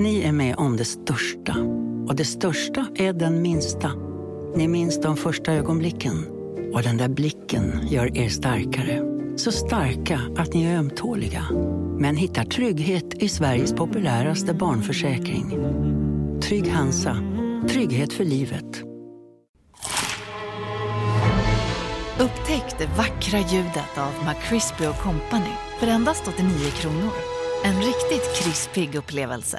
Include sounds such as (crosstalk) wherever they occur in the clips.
Ni är med om det största. Och det största är den minsta. Ni minns de första ögonblicken. Och den där blicken gör er starkare. Så starka att ni är ömtåliga. Men hittar trygghet i Sveriges populäraste barnförsäkring. Trygg Hansa. Trygghet för livet. Upptäck det vackra ljudet av McCrispy Company för endast 89 kronor. En riktigt krispig upplevelse.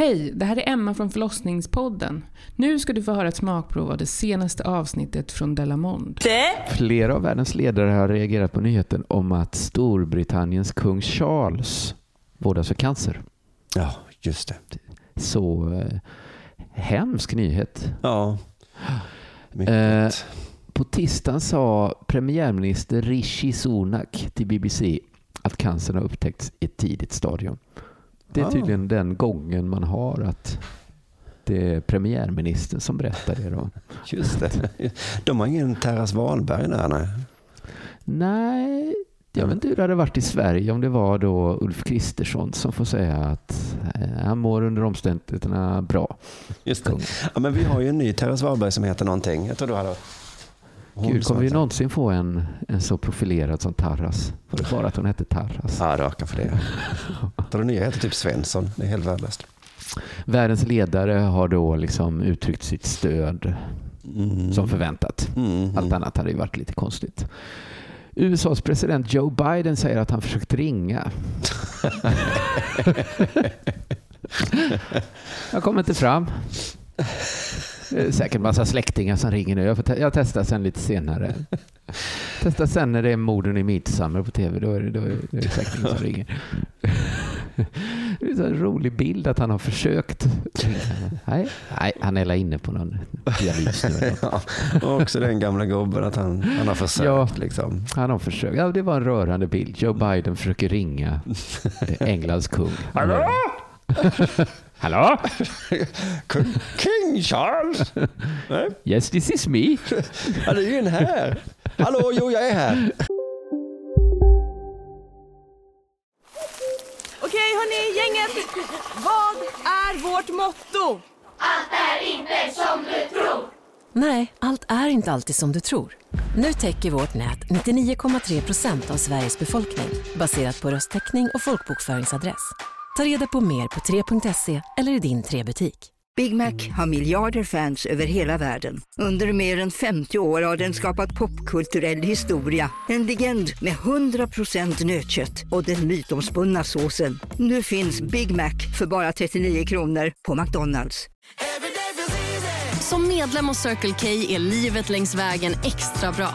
Hej, det här är Emma från förlossningspodden. Nu ska du få höra ett smakprov av det senaste avsnittet från Delamond. Flera av världens ledare har reagerat på nyheten om att Storbritanniens kung Charles vårdas för cancer. Ja, just det. Så eh, hemsk nyhet. Ja, mycket. Eh, på tisdagen sa premiärminister Rishi Sunak till BBC att cancern har upptäckts i ett tidigt stadium. Det är Ah. tydligen den gången man har att det är premiärministern som berättar det. Då. Just det. De har ingen Terras Wahlberg där, nej. Nej, jag vet inte hur det hade varit i Sverige om det var då Ulf Kristersson som får säga att eh, han mår under omständigheterna bra. Just det. Ja, men vi har ju en ny Terras Wahlberg som heter någonting. Jag tror du hade... Hon Gud, kommer vi någonsin få en, en så profilerad som Tarras? Var det bara att hon hette Tarras? Ja, raka för det. Den nya heter typ Svensson. Det är helt värdelöst. Världens ledare har då liksom uttryckt sitt stöd Mm. som förväntat. Mm. Allt annat hade ju varit lite konstigt. USAs president Joe Biden säger att han försökt ringa. (laughs) jag kommer inte fram. Är säkert massa släktingar som ringer nu. Jag, te- jag testar sen lite senare. (laughs) Testar sen när det är morden i Midsommar på tv. Då är det, då är det säkert ingen som ringer. (laughs) Det är så en rolig bild att han har försökt. Nej, nej han är inne på någon dialys nu. (laughs) Ja, och också den gamla gubben att han, han har försökt. Ja. Liksom. Han har försökt. Ja, det var en rörande bild. Joe Biden försöker ringa eh, Englands kung. Hallå? (laughs) Hallå? (laughs) King- Charles? Nej, Yes, this is me. (laughs) han är ju in här. Hallå, jo jag är här. Okej hörni, gänget. Vad är vårt motto? Nej, allt är inte alltid som du tror. Nu täcker vårt nät 99,3 procent av Sveriges befolkning baserat på röstteckning och folkbokföringsadress. Ta reda på mer på 3.se eller i din 3-butik. Big Mac har miljarder fans över hela världen. Under mer än 50 år har den skapat popkulturell historia. En legend med 100% nötkött och den mytomspunna såsen. Nu finns Big Mac för bara 39 kronor på McDonalds. Som medlem hos Circle K är livet längs vägen extra bra.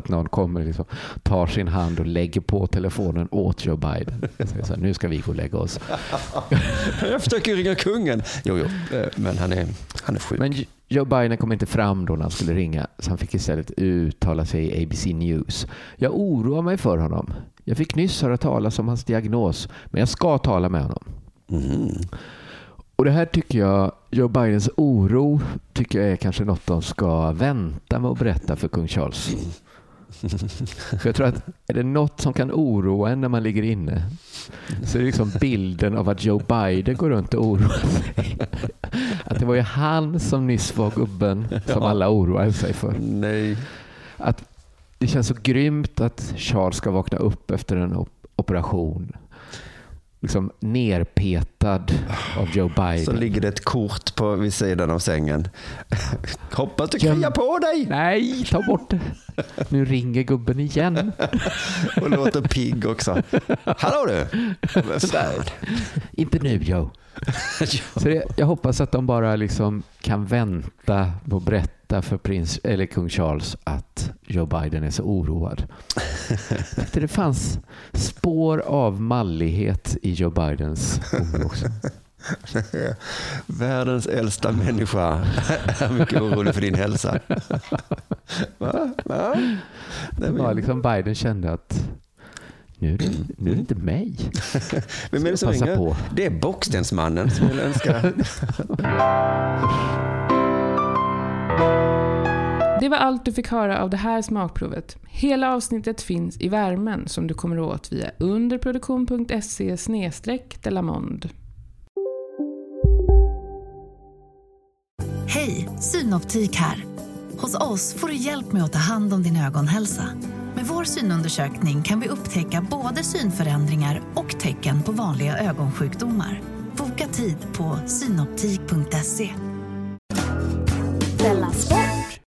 att någon kommer liksom, tar sin hand och lägger på telefonen åt Joe Biden. (laughs) Så nu ska vi gå och lägga oss. (laughs) Jag försöker ringa kungen. Jo, jo, eh, men han är, han är sjuk. Men Joe Biden kom inte fram då när han skulle ringa, så han fick istället uttala sig i ABC News. Jag oroar mig för honom. Jag fick nyss höra talas om hans diagnos, men jag ska tala med honom. Mm. Och det här tycker jag, Joe Bidens oro, tycker jag är kanske något de ska vänta med att berätta för kung Charles. För jag tror att är det något som kan oroa en när man ligger inne så är det liksom bilden av att Joe Biden går runt och oroar sig. Att det var ju han som nyss var gubben som alla oroar sig för. Nej. Att det känns så grymt att Charles ska vakna upp efter en op- operation liksom nerpetad av Joe Biden. Så ligger det ett kort på vid sidan av sängen. (laughs) Hoppas du kliar på dig! Nej, ta bort det. Nu ringer gubben igen. (laughs) Och låter pigg också. Hallå du! Inte nu Joe. (laughs) Så det, jag hoppas att de bara liksom kan vänta på att berätta för prins, eller kung Charles att Joe Biden är så oroad. Det fanns spår av mallighet i Joe Bidens oro också. (laughs) Världens äldsta människa är mycket orolig för din hälsa. Va? Va? Det var liksom Biden kände att nu är det, nu är det inte mig. Vem är det som ringer? på. Det är Bockstensmannen som vill önska. (laughs) Det var allt du fick höra av det här smakprovet. Hela avsnittet finns i värmen som du kommer åt via underproduktion.se delamond. Hej, Synoptik här. Hos oss får du hjälp med att ta hand om din ögonhälsa. Med vår synundersökning kan vi upptäcka både synförändringar och tecken på vanliga ögonsjukdomar. Boka tid på synoptik.se.